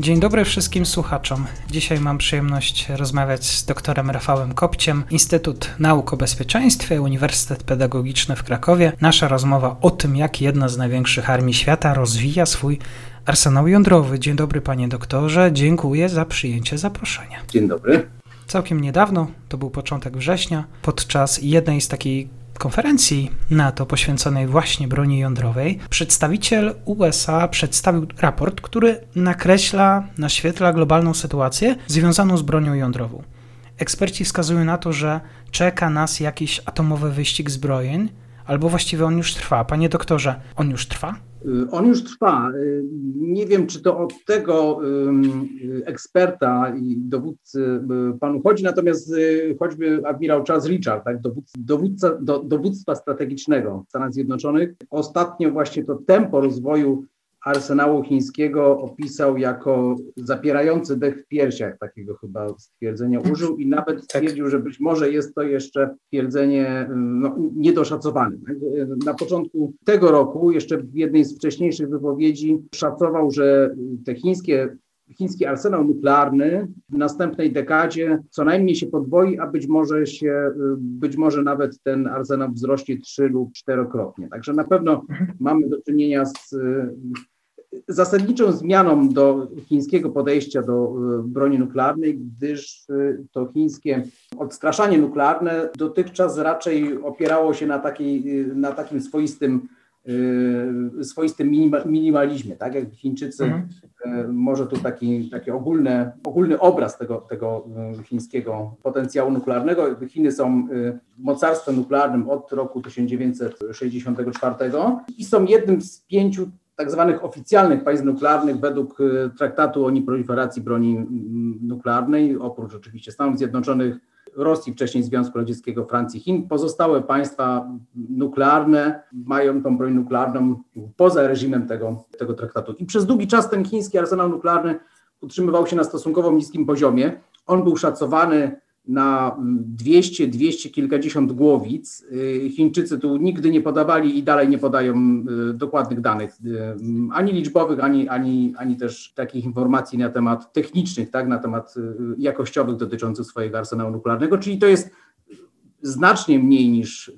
Dzień dobry wszystkim słuchaczom. Dzisiaj mam przyjemność rozmawiać z doktorem Rafałem Kopciem, Instytut Nauk o Bezpieczeństwie, Uniwersytet Pedagogiczny w Krakowie. Nasza rozmowa o tym, jak jedna z największych armii świata rozwija swój arsenał jądrowy. Dzień dobry panie doktorze, dziękuję za przyjęcie zaproszenia. Dzień dobry. Całkiem niedawno, to był początek września, podczas jednej z takiej konferencji NATO poświęconej właśnie broni jądrowej, przedstawiciel USA przedstawił raport, który nakreśla, naświetla globalną sytuację związaną z bronią jądrową. Eksperci wskazują na to, że czeka nas jakiś atomowy wyścig zbrojeń, albo właściwie on już trwa. Panie doktorze, on już trwa? Y, on już trwa. Y, nie wiem, czy to od tego eksperta i dowódcy y, panu chodzi, natomiast choćby admirał Charles Richard, tak, dowódca, do, dowództwa strategicznego Stanów Zjednoczonych, ostatnio właśnie to tempo rozwoju arsenału chińskiego opisał jako zapierający dech w piersiach, takiego chyba stwierdzenia użył i nawet tak. stwierdził, że być może jest to jeszcze stwierdzenie no, niedoszacowane. Na początku tego roku, jeszcze w jednej z wcześniejszych wypowiedzi, szacował, że te chińskie chiński arsenał nuklearny w następnej dekadzie co najmniej się podwoi, a być może się, być może nawet ten arsenał wzrośnie trzy lub czterokrotnie. Także na pewno mhm. mamy do czynienia z zasadniczą zmianą do chińskiego podejścia do e, broni nuklearnej, gdyż e, to chińskie odstraszanie nuklearne dotychczas raczej opierało się na, takiej, e, na takim swoistym swoistym minimalizmie, tak jak Chińczycy, mhm. może tu taki, taki ogólny, ogólny obraz tego, tego chińskiego potencjału nuklearnego. Chiny są mocarstwem nuklearnym od roku 1964 i są jednym z pięciu tak zwanych oficjalnych państw nuklearnych według y, traktatu o nieproliferacji broni mm, nuklearnej, oprócz oczywiście Stanów Zjednoczonych, Rosji, wcześniej Związku Radzieckiego, Francji, Chin. Pozostałe państwa nuklearne mają tą broń nuklearną poza reżimem tego, tego traktatu. I przez długi czas ten chiński arsenał nuklearny utrzymywał się na stosunkowo niskim poziomie. On był szacowany na 200, 200 kilkadziesiąt głowic. Y, Chińczycy tu nigdy nie podawali i dalej nie podają y, dokładnych danych, y, ani liczbowych, ani, ani, ani też takich informacji na temat technicznych, tak, na temat jakościowych dotyczących swojego arsenału nuklearnego, czyli to jest znacznie mniej niż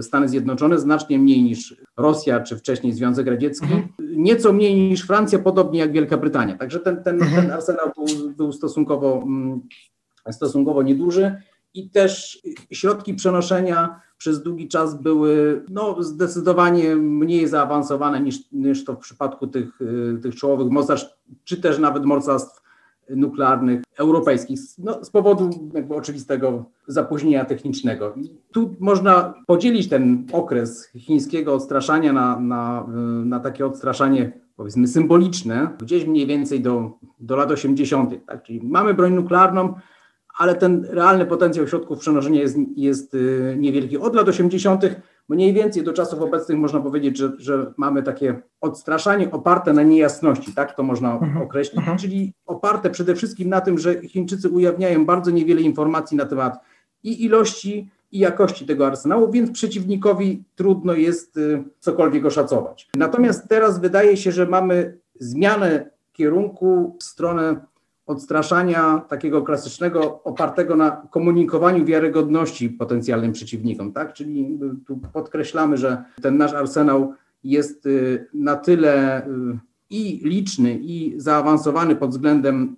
Stany Zjednoczone, znacznie mniej niż Rosja czy wcześniej Związek Radziecki, mhm. nieco mniej niż Francja, podobnie jak Wielka Brytania. Także ten, ten, ten arsenał był, był stosunkowo mm, stosunkowo nieduży i też środki przenoszenia przez długi czas były no, zdecydowanie mniej zaawansowane niż, niż to w przypadku tych, tych czołowych mocarstw, czy też nawet mocarstw nuklearnych europejskich, no, z powodu jakby oczywistego zapóźnienia technicznego. tu można podzielić ten okres chińskiego odstraszania na, na, na takie odstraszanie powiedzmy symboliczne, gdzieś mniej więcej do, do lat 80. Tak? Czyli mamy broń nuklearną, ale ten realny potencjał środków przenoszenia jest, jest y, niewielki. Od lat 80. mniej więcej do czasów obecnych można powiedzieć, że, że mamy takie odstraszanie oparte na niejasności, tak to można mhm. określić, mhm. czyli oparte przede wszystkim na tym, że Chińczycy ujawniają bardzo niewiele informacji na temat i ilości, i jakości tego arsenału, więc przeciwnikowi trudno jest y, cokolwiek oszacować. Natomiast teraz wydaje się, że mamy zmianę kierunku w stronę odstraszania takiego klasycznego, opartego na komunikowaniu wiarygodności potencjalnym przeciwnikom, tak? Czyli tu podkreślamy, że ten nasz arsenał jest y, na tyle y, i liczny, i zaawansowany pod względem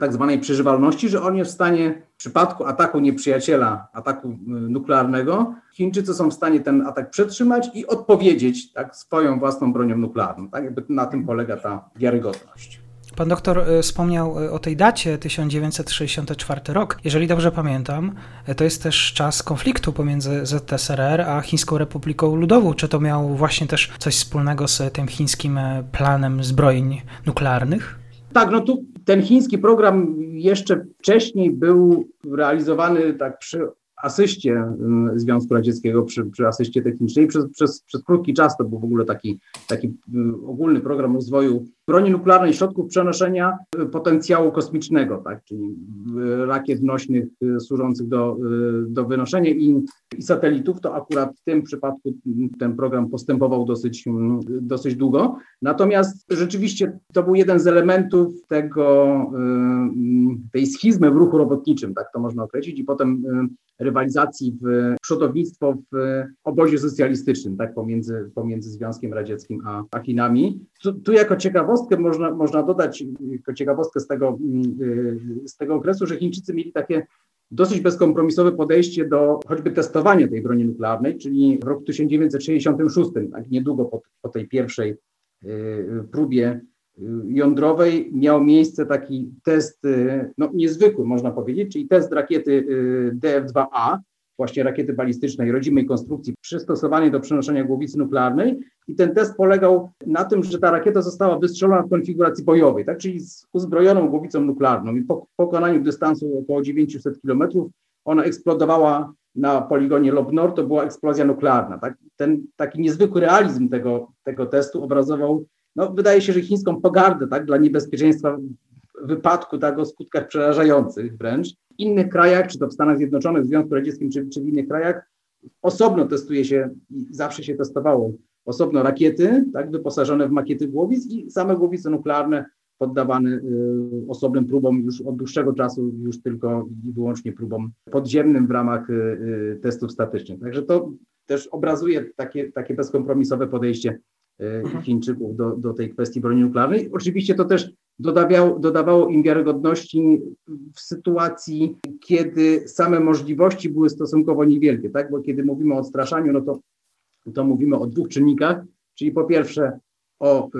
tak zwanej przeżywalności, że on jest w stanie w przypadku ataku nieprzyjaciela, ataku y, nuklearnego, Chińczycy są w stanie ten atak przetrzymać i odpowiedzieć tak, swoją własną bronią nuklearną. Tak jakby na tym polega ta wiarygodność. Pan doktor e, wspomniał e, o tej dacie 1964 rok. Jeżeli dobrze pamiętam, e, to jest też czas konfliktu pomiędzy ZSRR a Chińską Republiką Ludową. Czy to miało właśnie też coś wspólnego z tym chińskim planem zbrojeń nuklearnych? Tak, no tu ten chiński program jeszcze wcześniej był realizowany tak przy asyście y, Związku Radzieckiego, przy, przy asyście technicznej. Przez, przez, przez krótki czas to był w ogóle taki, taki y, ogólny program rozwoju broni nuklearnej, środków przenoszenia y, potencjału kosmicznego, tak, czyli rakiet nośnych służących do, do wynoszenia i, i satelitów, to akurat w tym przypadku ten program postępował dosyć, dosyć długo. Natomiast rzeczywiście to był jeden z elementów tego, tej schizmy w ruchu robotniczym, tak to można określić, i potem rywalizacji w przodownictwo w obozie socjalistycznym, tak, pomiędzy, pomiędzy Związkiem Radzieckim a, a Chinami. Tu, tu, jako ciekawostkę można, można dodać, jako ciekawostkę z tego, z tego okresu, że Chińczycy mieli takie dosyć bezkompromisowe podejście do choćby testowania tej broni nuklearnej, czyli w roku 1966, tak niedługo po, po tej pierwszej y, próbie y, jądrowej miał miejsce taki test, y, no niezwykły można powiedzieć, czyli test rakiety DF-2A, właśnie rakiety balistycznej rodzimej konstrukcji przystosowanej do przenoszenia głowicy nuklearnej i ten test polegał na tym, że ta rakieta została wystrzelona w konfiguracji bojowej, tak, czyli z uzbrojoną głowicą nuklearną i po pokonaniu dystansu około 900 kilometrów ona eksplodowała na poligonie Lob Nord, to była eksplozja nuklearna. Tak? Ten taki niezwykły realizm tego, tego testu obrazował, no, wydaje się, że chińską pogardę tak, dla niebezpieczeństwa wypadku, tak, o skutkach przerażających wręcz. W innych krajach, czy to w Stanach Zjednoczonych, w Związku Radzieckim, czy, czy w innych krajach, osobno testuje się i zawsze się testowało osobno rakiety, tak, wyposażone w makiety głowic i same głowice nuklearne poddawane y, osobnym próbom już od dłuższego czasu, już tylko i wyłącznie próbom podziemnym w ramach y, y, testów statycznych. Także to też obrazuje takie, takie bezkompromisowe podejście mhm. Chińczyków do, do tej kwestii broni nuklearnej. Oczywiście to też dodawało, dodawało im wiarygodności w sytuacji, kiedy same możliwości były stosunkowo niewielkie, tak? Bo kiedy mówimy o odstraszaniu, no to, to mówimy o dwóch czynnikach, czyli po pierwsze o y,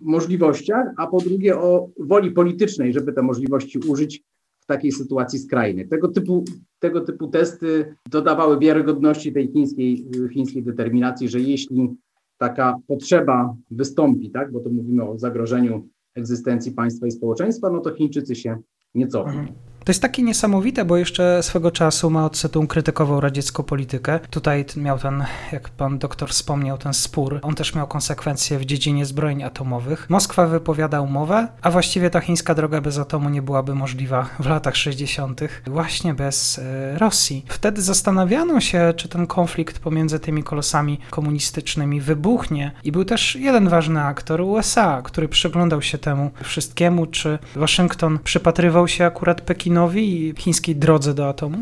możliwościach, a po drugie o woli politycznej, żeby te możliwości użyć w takiej sytuacji skrajnej. Tego typu, tego typu testy dodawały wiarygodności tej chińskiej, chińskiej determinacji, że jeśli taka potrzeba wystąpi, tak, bo to mówimy o zagrożeniu egzystencji państwa i społeczeństwa, no to Chińczycy się nie cofną. To jest takie niesamowite, bo jeszcze swego czasu Mao Tse-tung krytykował radziecką politykę. Tutaj miał ten, jak pan doktor wspomniał, ten spór. On też miał konsekwencje w dziedzinie zbrojeń atomowych. Moskwa wypowiada umowę, a właściwie ta chińska droga bez atomu nie byłaby możliwa w latach 60. właśnie bez e, Rosji. Wtedy zastanawiano się, czy ten konflikt pomiędzy tymi kolosami komunistycznymi wybuchnie. I był też jeden ważny aktor USA, który przyglądał się temu wszystkiemu, czy Waszyngton przypatrywał się akurat Pekinowi Putinowi i chińskiej drodze do atomu?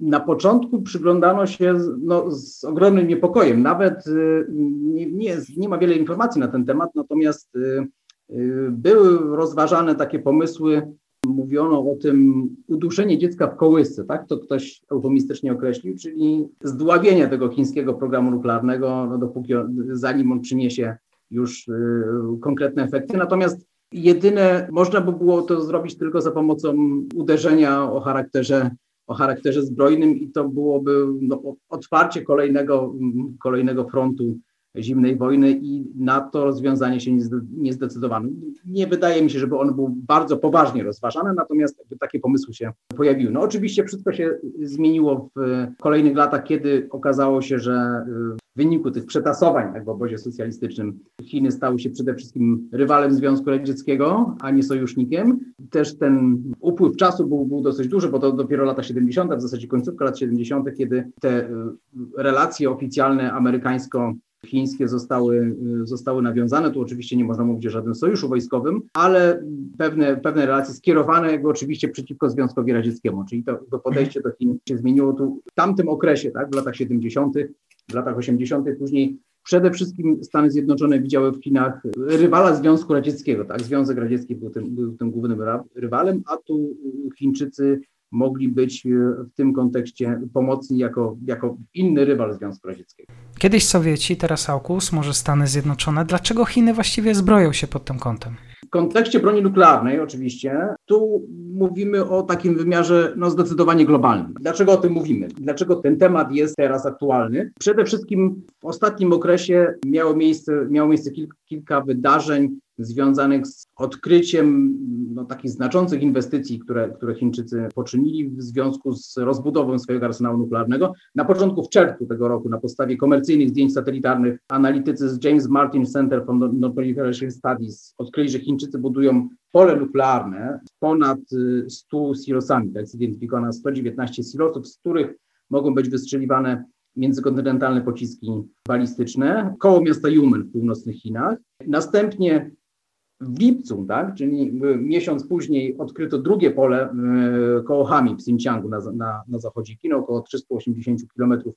Na początku przyglądano się no, z ogromnym niepokojem. Nawet y, nie, nie, nie, ma wiele informacji na ten temat, natomiast y, y, były rozważane takie pomysły, mówiono o tym uduszenie dziecka w kołysce, tak? To ktoś eufemistycznie określił, czyli zdławienie tego chińskiego programu nuklearnego, no, dopóki, zanim on przyniesie już konkretne efekty. Natomiast Jedyne, można by było to zrobić tylko za pomocą uderzenia o charakterze, o charakterze zbrojnym i to byłoby no, otwarcie kolejnego, kolejnego frontu zimnej wojny i na to rozwiązanie się nie zdecydowano. Nie wydaje mi się, żeby on był bardzo poważnie rozważany, natomiast takie pomysły się pojawiły. No oczywiście wszystko się zmieniło w kolejnych latach, kiedy okazało się, że w wyniku tych przetasowań tak, w obozie socjalistycznym Chiny stały się przede wszystkim rywalem Związku Radzieckiego, a nie sojusznikiem. Też ten upływ czasu był, był dosyć duży, bo to dopiero lata 70., w zasadzie końcówka lat 70., kiedy te relacje oficjalne amerykańsko chińskie zostały, zostały nawiązane. Tu oczywiście nie można mówić o żadnym sojuszu wojskowym, ale pewne, pewne relacje skierowane jakby oczywiście przeciwko Związkowi Radzieckiemu, czyli to, to podejście do Chin się zmieniło tu w tamtym okresie, tak, w latach 70., w latach 80., później przede wszystkim Stany Zjednoczone widziały w Chinach rywala Związku Radzieckiego, tak, Związek Radziecki był tym, był tym głównym rywalem, a tu Chińczycy mogli być e, w tym kontekście pomocni jako, jako inny rywal Związku Radzieckiego. Kiedyś Sowieci, teraz AUKUS, może Stany Zjednoczone. Dlaczego Chiny właściwie zbroją się pod tym kątem? W kontekście broni nuklearnej oczywiście, tu mówimy o takim wymiarze no, zdecydowanie globalnym. Dlaczego o tym mówimy? Dlaczego ten temat jest teraz aktualny? Przede wszystkim w ostatnim okresie miało miejsce, miało miejsce kilka, kilka wydarzeń związanych z odkryciem no, takich znaczących inwestycji, które, które Chińczycy poczynili w związku z rozbudową swojego arsenału nuklearnego. Na początku w czerwcu tego roku na podstawie komercyjnych zdjęć satelitarnych analitycy z James Martin Center for Non-Proliferation Studies odkryli, że Chińczycy budują pole nuklearne z ponad 100 silosami, tak zidentyfikowano 119 silosów, z których mogą być wystrzeliwane międzykontynentalne pociski balistyczne koło miasta Yumen w północnych Chinach. Następnie w lipcu, tak, czyli miesiąc później odkryto drugie pole e, koło Hami w Xinjiangu na, na, na zachodzie Chin, około 380 kilometrów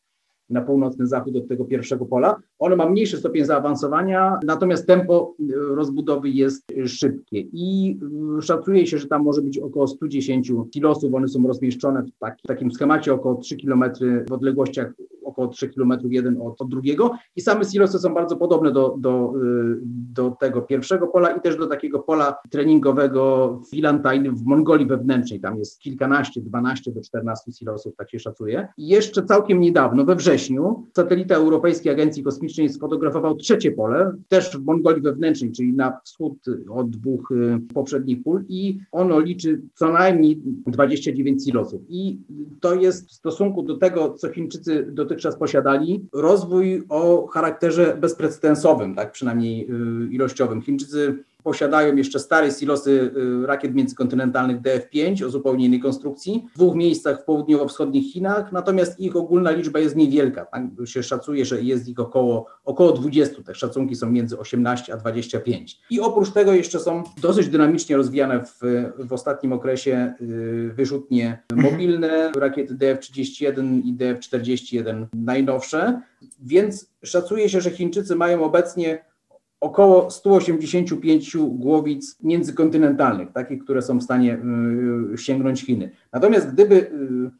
na północny zachód od tego pierwszego pola. Ono ma mniejszy stopień zaawansowania, natomiast tempo e, rozbudowy jest szybkie i szacuje się, że tam może być około 110 kilosów. One są rozmieszczone w, taki, w takim schemacie około 3 km w odległościach około 3 km jeden od, od drugiego i same silosy są bardzo podobne do, do, y, do tego pierwszego pola i też do takiego pola treningowego w Filantajny w Mongolii wewnętrznej. Tam jest kilkanaście, 12 do 14 silosów, tak się szacuje. I jeszcze całkiem niedawno, we wrześniu, satelita Europejskiej Agencji Kosmicznej sfotografował trzecie pole, też w Mongolii wewnętrznej, czyli na wschód od dwóch y, poprzednich pól i ono liczy co najmniej 29 silosów. I to jest w stosunku do tego, co Chińczycy dotychczas dotychczas posiadali, rozwój o charakterze bezprecedensowym, tak przynajmniej y, ilościowym. Chińczycy posiadają jeszcze stare silosy y, rakiet międzykontynentalnych DF-5 o zupełnie innej konstrukcji w dwóch miejscach w południowo-wschodnich Chinach, natomiast ich ogólna liczba jest niewielka. Tak się szacuje, że jest ich około, około 20. Te szacunki są między 18 a 25. I oprócz tego jeszcze są dosyć dynamicznie rozwijane w, w ostatnim okresie y, wyrzutnie mobilne, rakiety DF-31 i DF-41 najnowsze, więc szacuje się, że Chińczycy mają obecnie około 185 głowic międzykontynentalnych, takich, które są w stanie y, sięgnąć Chiny. Natomiast gdyby y,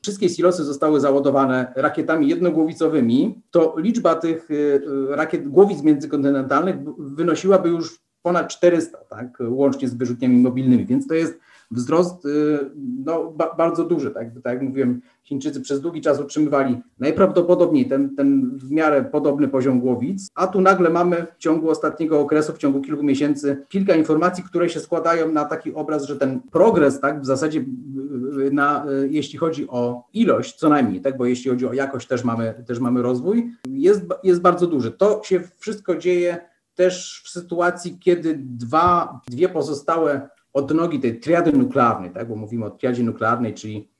wszystkie silosy zostały załadowane rakietami jednogłowicowymi, to liczba tych y, rakiet głowic międzykontynentalnych wynosiłaby już ponad 400, tak, łącznie z wyrzutniami mobilnymi, więc to jest wzrost y, no, ba, bardzo duży. Tak? tak jak mówiłem, Chińczycy przez długi czas utrzymywali najprawdopodobniej ten, ten w miarę podobny poziom głowic, a tu nagle mamy w ciągu ostatniego okresu, w ciągu kilku miesięcy, kilka informacji, które się składają na taki obraz, że ten progres, tak, w zasadzie y, y, na, jeśli chodzi o ilość, co najmniej, tak, bo jeśli chodzi o jakość, też mamy, też mamy rozwój, jest, jest bardzo duży. To się wszystko dzieje też w sytuacji, kiedy dwa, dwie pozostałe odnogi tej triady nuklearnej, tak, bo mówimy o triadzie nuklearnej, czyli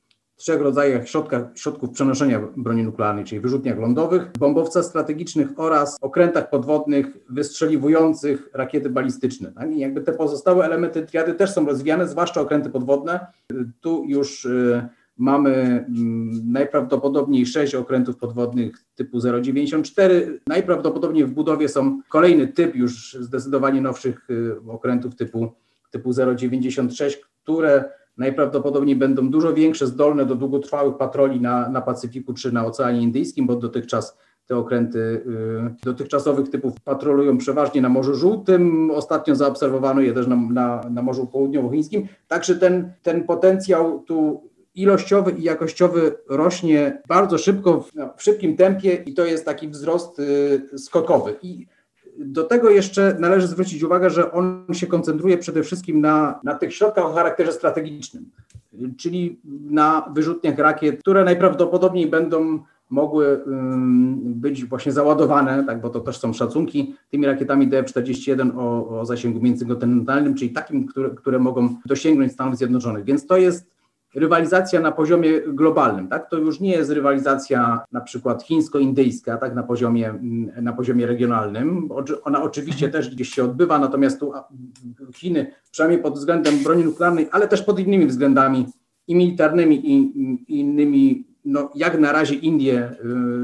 trzech rodzajach środka, środków przenoszenia broni nuklearnej, czyli wyrzutniach lądowych, bombowcach strategicznych oraz okrętach podwodnych wystrzeliwujących rakiety balistyczne. Tak? I jakby te pozostałe elementy triady też są rozwijane, zwłaszcza okręty podwodne. Tu już y, mamy mm, najprawdopodobniej sześć okrętów podwodnych typu 094. Najprawdopodobniej w budowie są kolejny typ już zdecydowanie nowszych y, okrętów typu typu 0,96, które najprawdopodobniej będą dużo większe, zdolne do długotrwałych patroli na, na Pacyfiku czy na Oceanie Indyjskim, bo dotychczas te okręty y, dotychczasowych typów patrolują przeważnie na Morzu Żółtym. Ostatnio zaobserwowano je też na, na, na Morzu Południowochińskim. Także ten, ten potencjał tu ilościowy i jakościowy rośnie bardzo szybko, w, w szybkim tempie i to jest taki wzrost y, skokowy. I do tego jeszcze należy zwrócić uwagę, że on się koncentruje przede wszystkim na, na tych środkach o charakterze strategicznym, czyli na wyrzutniach rakiet, które najprawdopodobniej będą mogły być właśnie załadowane, tak, bo to też są szacunki, tymi rakietami DF-41 o, o zasięgu międzykontynentalnym, czyli takim, które, które mogą dosięgnąć Stanów Zjednoczonych. Więc to jest rywalizacja na poziomie globalnym, tak? To już nie jest rywalizacja na przykład chińsko-indyjska, tak? Na poziomie, mm, na poziomie regionalnym. Ona oczywiście też gdzieś się odbywa, natomiast tu Chiny, przynajmniej pod względem broni nuklearnej, ale też pod innymi względami i militarnymi i, i innymi no, jak na razie Indie y,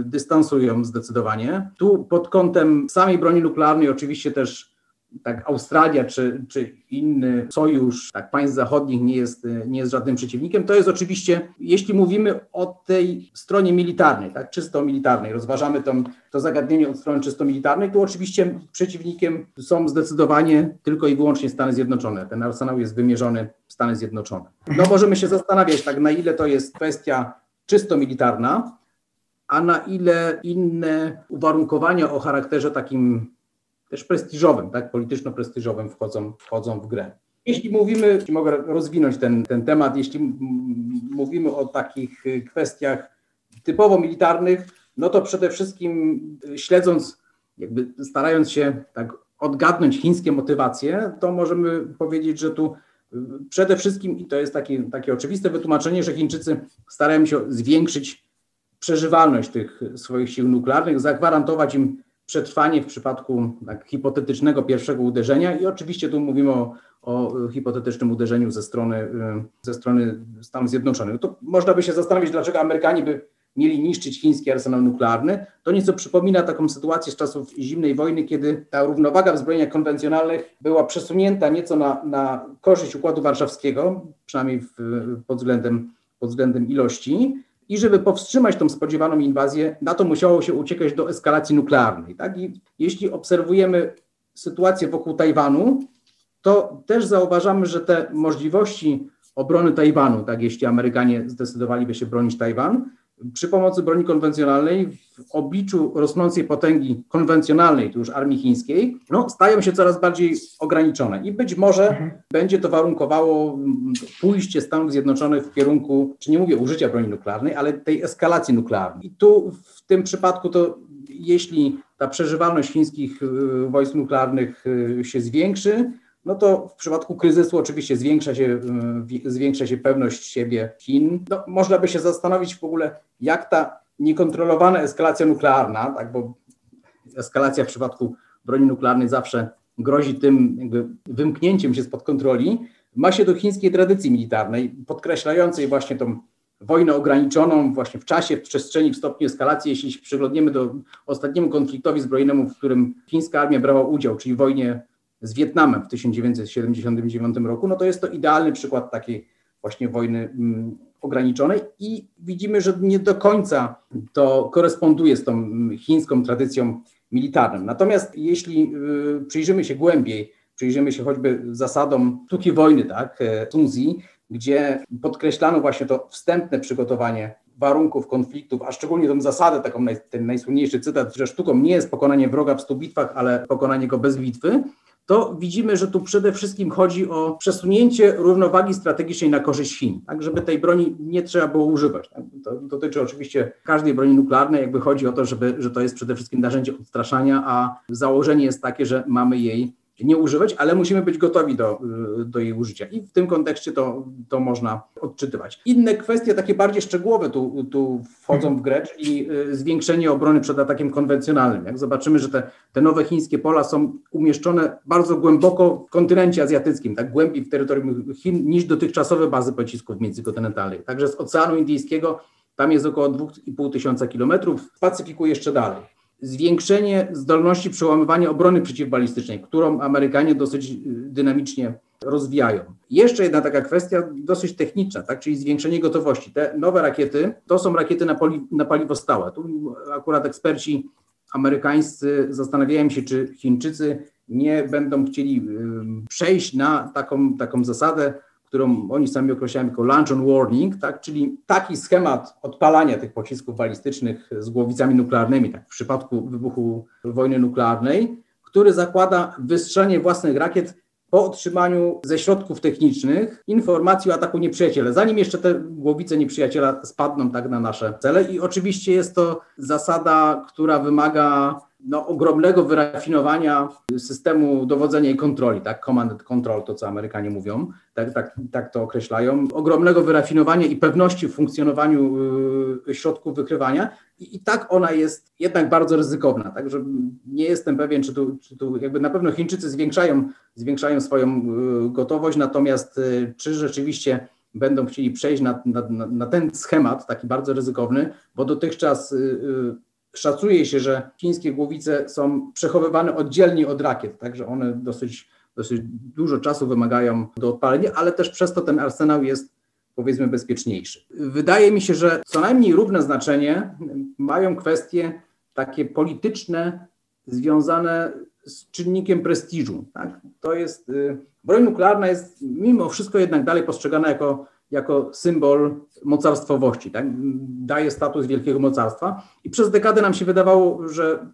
dystansują zdecydowanie. Tu pod kątem samej broni nuklearnej oczywiście też tak Australia czy, czy inny sojusz tak, państw zachodnich nie jest, nie jest żadnym przeciwnikiem. To jest oczywiście, jeśli mówimy o tej stronie militarnej, tak, czysto militarnej, rozważamy to, to zagadnienie od strony czysto militarnej, to oczywiście przeciwnikiem są zdecydowanie tylko i wyłącznie Stany Zjednoczone. Ten arsenał jest wymierzony w Stany Zjednoczone. No możemy się zastanawiać, tak, na ile to jest kwestia czysto militarna, a na ile inne uwarunkowania o charakterze takim też prestiżowym, tak, polityczno-prestiżowym wchodzą, wchodzą w grę. Jeśli mówimy, jeśli mogę rozwinąć ten, ten temat, jeśli mówimy o takich kwestiach typowo militarnych, no to przede wszystkim śledząc, jakby starając się tak odgadnąć chińskie motywacje, to możemy powiedzieć, że tu przede wszystkim, i to jest takie, takie oczywiste wytłumaczenie, że Chińczycy starają się zwiększyć przeżywalność tych swoich sił nuklearnych, zagwarantować im przetrwanie w przypadku tak, hipotetycznego pierwszego uderzenia i oczywiście tu mówimy o, o hipotetycznym uderzeniu ze strony, ze strony Stanów Zjednoczonych. To można by się zastanowić, dlaczego Amerykanie by mieli niszczyć chiński arsenał nuklearny. To nieco przypomina taką sytuację z czasów zimnej wojny, kiedy ta równowaga w zbrojeniach konwencjonalnych była przesunięta nieco na, na korzyść Układu Warszawskiego, przynajmniej w, pod, względem, pod względem ilości. I żeby powstrzymać tą spodziewaną inwazję, na to musiało się uciekać do eskalacji nuklearnej. Tak? I jeśli obserwujemy sytuację wokół Tajwanu, to też zauważamy, że te możliwości obrony Tajwanu, tak, jeśli Amerykanie zdecydowaliby się bronić Tajwan, przy pomocy broni konwencjonalnej w obliczu rosnącej potęgi konwencjonalnej, tu już armii chińskiej, no, stają się coraz bardziej ograniczone. I być może mhm. będzie to warunkowało pójście Stanów Zjednoczonych w kierunku, czy nie mówię użycia broni nuklearnej, ale tej eskalacji nuklearnej. I tu w tym przypadku to jeśli ta przeżywalność chińskich y, wojsk nuklearnych y, się zwiększy, no to w przypadku kryzysu oczywiście zwiększa się, y, zwiększa się pewność siebie Chin. No, można by się zastanowić w ogóle, jak ta niekontrolowana eskalacja nuklearna, tak, bo eskalacja w przypadku broni nuklearnej zawsze grozi tym wymknięciem się spod kontroli, ma się do chińskiej tradycji militarnej, podkreślającej właśnie tą wojnę ograniczoną właśnie w czasie, w przestrzeni, w stopniu eskalacji. Jeśli się przyglądniemy do ostatniemu konfliktowi zbrojnemu, w którym chińska armia brała udział, czyli wojnie z Wietnamem w 1979 roku, no to jest to idealny przykład takiej właśnie wojny mm, ograniczonej i widzimy, że nie do końca to koresponduje z tą mm, chińską tradycją militarną. Natomiast jeśli y, przyjrzymy się głębiej, przyjrzymy się choćby zasadom sztuki wojny, tak, Tunzi, gdzie podkreślano właśnie to wstępne przygotowanie warunków konfliktów, a szczególnie tą zasadę, taką naj, ten najsłynniejszy cytat, że sztuką nie jest pokonanie wroga w stu bitwach, ale pokonanie go bez bitwy, to widzimy, że tu przede wszystkim chodzi o przesunięcie równowagi strategicznej na korzyść Chin, tak żeby tej broni nie trzeba było używać. Tak? To dotyczy oczywiście każdej broni nuklearnej, jakby chodzi o to, żeby, że to jest przede wszystkim narzędzie odstraszania, a założenie jest takie, że mamy jej nie używać, ale musimy być gotowi do, do jej użycia. I w tym kontekście to, to można odczytywać. Inne kwestie, takie bardziej szczegółowe, tu, tu wchodzą w grę, czyli y, zwiększenie obrony przed atakiem konwencjonalnym. Jak zobaczymy, że te, te nowe chińskie pola są umieszczone bardzo głęboko w kontynencie azjatyckim, tak głębiej w terytorium Chin niż dotychczasowe bazy pocisków międzykontynentalnych. Także z Oceanu Indyjskiego tam jest około 2,5 tysiąca kilometrów, w Pacyfiku jeszcze dalej zwiększenie zdolności przełamywania obrony przeciwbalistycznej, którą Amerykanie dosyć y, dynamicznie rozwijają. Jeszcze jedna taka kwestia dosyć techniczna, tak, czyli zwiększenie gotowości. Te nowe rakiety to są rakiety na, poli, na paliwo stałe. Tu akurat eksperci amerykańscy zastanawiają się, czy Chińczycy nie będą chcieli przejść na taką, taką zasadę którą oni sami określają jako launch on warning, tak? czyli taki schemat odpalania tych pocisków balistycznych z głowicami nuklearnymi, tak w przypadku wybuchu wojny nuklearnej, który zakłada wystrzelenie własnych rakiet po otrzymaniu ze środków technicznych informacji o ataku nieprzyjaciela, zanim jeszcze te głowice nieprzyjaciela spadną tak na nasze cele. I oczywiście jest to zasada, która wymaga no, ogromnego wyrafinowania systemu dowodzenia i kontroli, tak, command and control, to co Amerykanie mówią, tak, tak, tak to określają, ogromnego wyrafinowania i pewności w funkcjonowaniu y, środków wykrywania. I, i, tak ona jest jednak bardzo ryzykowna, także nie jestem pewien, czy tu, czy tu jakby na pewno Chińczycy zwiększają, zwiększają swoją y, gotowość, natomiast y, czy rzeczywiście będą chcieli przejść na, na, na, ten schemat, taki bardzo ryzykowny, bo dotychczas Szacuje się, że chińskie głowice są przechowywane oddzielnie od rakiet, także one dosyć, dosyć dużo czasu wymagają do odpalenia, ale też przez to ten arsenał jest powiedzmy bezpieczniejszy. Wydaje mi się, że co najmniej równe znaczenie mają kwestie takie polityczne związane z czynnikiem prestiżu. Tak? To jest, y, broń nuklearna jest mimo wszystko jednak dalej postrzegana jako jako symbol mocarstwowości, tak? daje status wielkiego mocarstwa. I przez dekadę nam się wydawało, że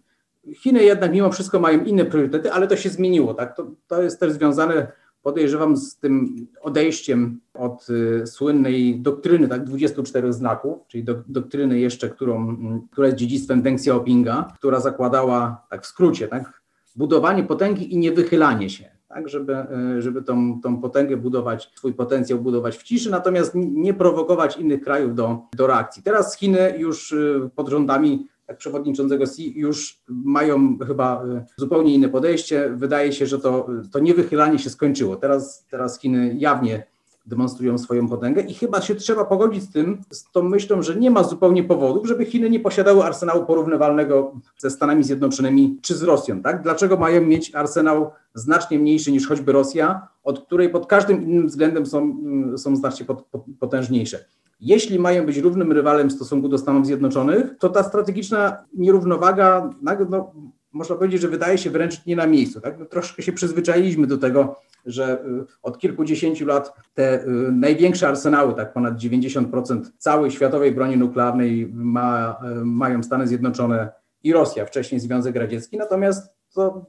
Chiny jednak mimo wszystko mają inne priorytety, ale to się zmieniło. Tak? To, to jest też związane, podejrzewam, z tym odejściem od y, słynnej doktryny tak, 24 znaków, czyli do, doktryny jeszcze, którą, która jest dziedzictwem Deng Xiaopinga, która zakładała, tak w skrócie, tak, budowanie potęgi i niewychylanie się tak, żeby, e, żeby tą, tą potęgę budować, swój potencjał budować w ciszy, natomiast nie prowokować innych krajów do, do reakcji. Teraz Chiny już e, pod rządami tak, przewodniczącego Xi już mają chyba e, zupełnie inne podejście. Wydaje się, że to, to niewychylanie się skończyło. Teraz, teraz Chiny jawnie demonstrują swoją potęgę i chyba się trzeba pogodzić z tym, z tą myślą, że nie ma zupełnie powodów, żeby Chiny nie posiadały arsenału porównywalnego ze Stanami Zjednoczonymi czy z Rosją. Tak? Dlaczego mają mieć arsenał znacznie mniejszy niż choćby Rosja, od której pod każdym innym względem są, mm, są znacznie pot, pot, potężniejsze? Jeśli mają być równym rywalem w stosunku do Stanów Zjednoczonych, to ta strategiczna nierównowaga no, można powiedzieć, że wydaje się wręcz nie na miejscu. Tak? No, troszkę się przyzwyczailiśmy do tego, że y, od kilkudziesięciu lat te y, największe arsenały, tak ponad 90% całej światowej broni nuklearnej ma, y, mają Stany Zjednoczone i Rosja, wcześniej Związek Radziecki. Natomiast to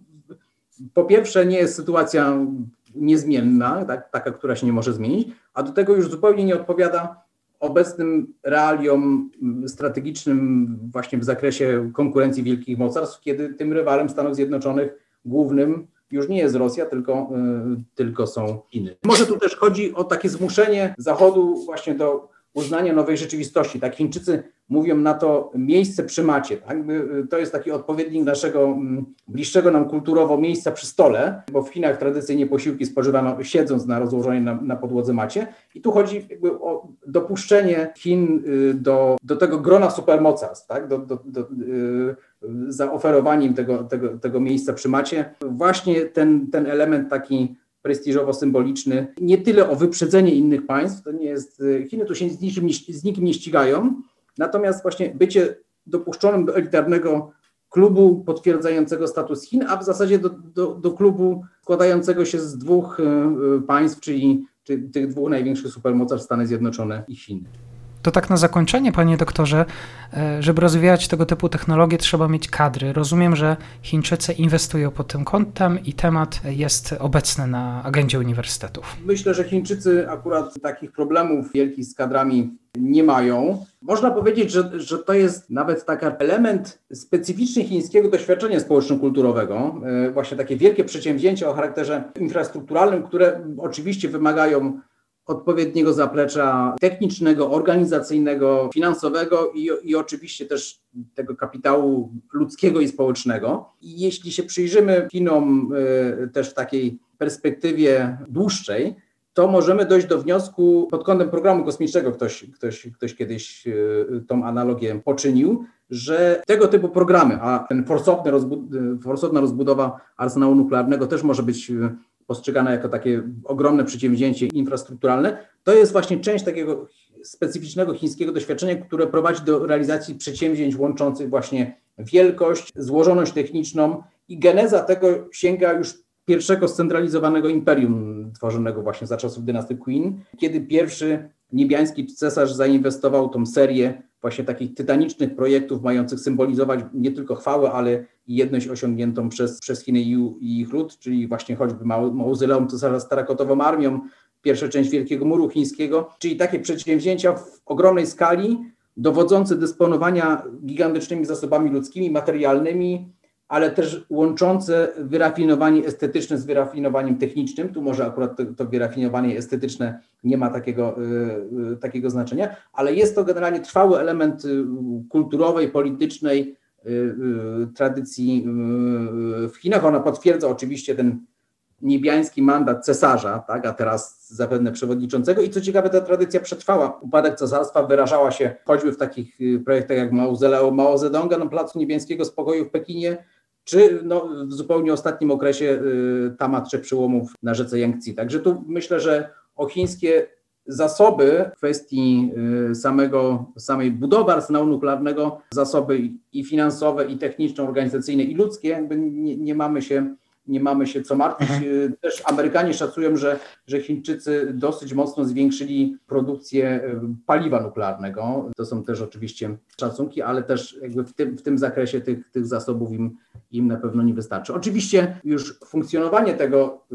po pierwsze nie jest sytuacja niezmienna, tak, taka, która się nie może zmienić, a do tego już zupełnie nie odpowiada obecnym realiom strategicznym właśnie w zakresie konkurencji wielkich mocarstw, kiedy tym rywalem Stanów Zjednoczonych głównym już nie jest Rosja, tylko, y, tylko są Chiny. Może tu też chodzi o takie zmuszenie Zachodu właśnie do uznania nowej rzeczywistości. Tak Chińczycy mówią na to miejsce przy macie. Tak? Y, to jest taki odpowiednik naszego mm, bliższego nam kulturowo miejsca przy stole, bo w Chinach tradycyjnie posiłki spożywano siedząc na rozłożonej na, na podłodze macie. I tu chodzi o dopuszczenie Chin y, do, do tego grona supermocarstw, tak? do, do, do, zaoferowaniem tego, tego, tego miejsca przy macie. Właśnie ten, ten element taki prestiżowo-symboliczny, nie tyle o wyprzedzenie innych państw, to nie jest, Chiny tu się z nikim, z nikim nie ścigają, natomiast właśnie bycie dopuszczonym do elitarnego klubu potwierdzającego status Chin, a w zasadzie do, do, do klubu składającego się z dwóch e, państw, czyli, czyli tych dwóch największych supermocarstw Stany Zjednoczone i Chiny. To tak na zakończenie, panie doktorze, e, żeby rozwijać tego typu technologie, trzeba mieć kadry. Rozumiem, że Chińczycy inwestują pod tym kątem i temat jest obecny na agendzie uniwersytetów. Myślę, że Chińczycy akurat takich problemów wielkich z kadrami nie mają. Można powiedzieć, że, że to jest nawet taki element specyficzny chińskiego doświadczenia społeczno-kulturowego. E, właśnie takie wielkie przedsięwzięcia o charakterze infrastrukturalnym, które oczywiście wymagają odpowiedniego zaplecza technicznego, organizacyjnego, finansowego i, i oczywiście też tego kapitału ludzkiego i społecznego. I jeśli się przyjrzymy Chinom y, też w takiej perspektywie dłuższej, to możemy dojść do wniosku pod kątem programu kosmicznego, ktoś, ktoś, ktoś kiedyś y, tą analogię poczynił, że tego typu programy, a ten forsowny rozbud- forsowna rozbudowa arsenału nuklearnego też może być y, postrzegane jako takie ogromne przedsięwzięcie infrastrukturalne, to jest właśnie część takiego specyficznego chińskiego doświadczenia, które prowadzi do realizacji przedsięwzięć łączących właśnie wielkość, złożoność techniczną i geneza tego sięga już pierwszego scentralizowanego imperium tworzonego właśnie za czasów dynastii Qin, kiedy pierwszy niebiański cesarz zainwestował tą serię właśnie takich tytanicznych projektów mających symbolizować nie tylko chwałę, ale i jedność osiągniętą przez, przez Chiny i ich lud, czyli właśnie choćby mauzoleum cesarza z tarakotową armią, pierwsza część Wielkiego Muru Chińskiego, czyli takie przedsięwzięcia w ogromnej skali, dowodzące dysponowania gigantycznymi zasobami ludzkimi, materialnymi, ale też łączące wyrafinowanie estetyczne z wyrafinowaniem technicznym. Tu może akurat to, to wyrafinowanie estetyczne nie ma takiego, y, takiego znaczenia, ale jest to generalnie trwały element y, kulturowej, politycznej y, tradycji w Chinach. Ona potwierdza oczywiście ten niebiański mandat cesarza, tak, a teraz zapewne przewodniczącego. I co ciekawe, ta tradycja przetrwała. Upadek cesarstwa wyrażała się choćby w takich projektach jak Mao Zedonga na Placu Niebiańskiego Spokoju w Pekinie, czy no, w zupełnie ostatnim okresie y, tamatrze przyłomów na rzece Yangtze. Także tu myślę, że o chińskie zasoby w kwestii y, samego, samej budowy arsenału nuklearnego, zasoby i finansowe, i techniczne, organizacyjne, i ludzkie, jakby nie, nie mamy się nie mamy się co martwić. Mhm. Też Amerykanie szacują, że, że Chińczycy dosyć mocno zwiększyli produkcję paliwa nuklearnego. To są też oczywiście szacunki, ale też jakby w tym, w tym zakresie tych, tych zasobów im, im na pewno nie wystarczy. Oczywiście już funkcjonowanie tego,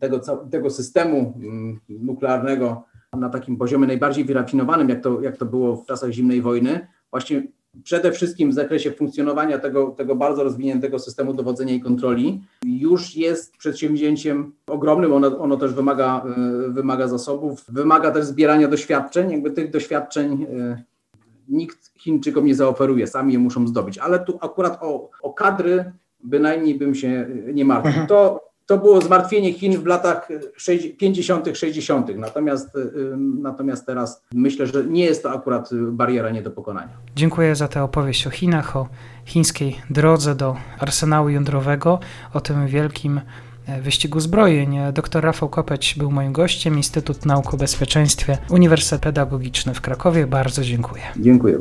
tego, tego systemu nuklearnego na takim poziomie najbardziej wyrafinowanym, jak to, jak to było w czasach zimnej wojny, właśnie przede wszystkim w zakresie funkcjonowania tego, tego bardzo rozwiniętego systemu dowodzenia i kontroli, już jest przedsięwzięciem ogromnym. Ono, ono też wymaga, e, wymaga zasobów, wymaga też zbierania doświadczeń. Jakby tych doświadczeń e, nikt Chińczykom nie zaoferuje, sami je muszą zdobyć. Ale tu akurat o, o kadry bynajmniej bym się nie martwił. Mhm. To to było zmartwienie Chin w latach 50., 60., natomiast, y, natomiast teraz myślę, że nie jest to akurat bariera nie do pokonania. Dziękuję za tę opowieść o Chinach, o chińskiej drodze do arsenału jądrowego, o tym wielkim e, wyścigu zbrojeń. Dr Rafał Kopeć był moim gościem, Instytut Nauk o Bezpieczeństwie, Uniwersytet Pedagogiczny w Krakowie. Bardzo dziękuję. Dziękuję.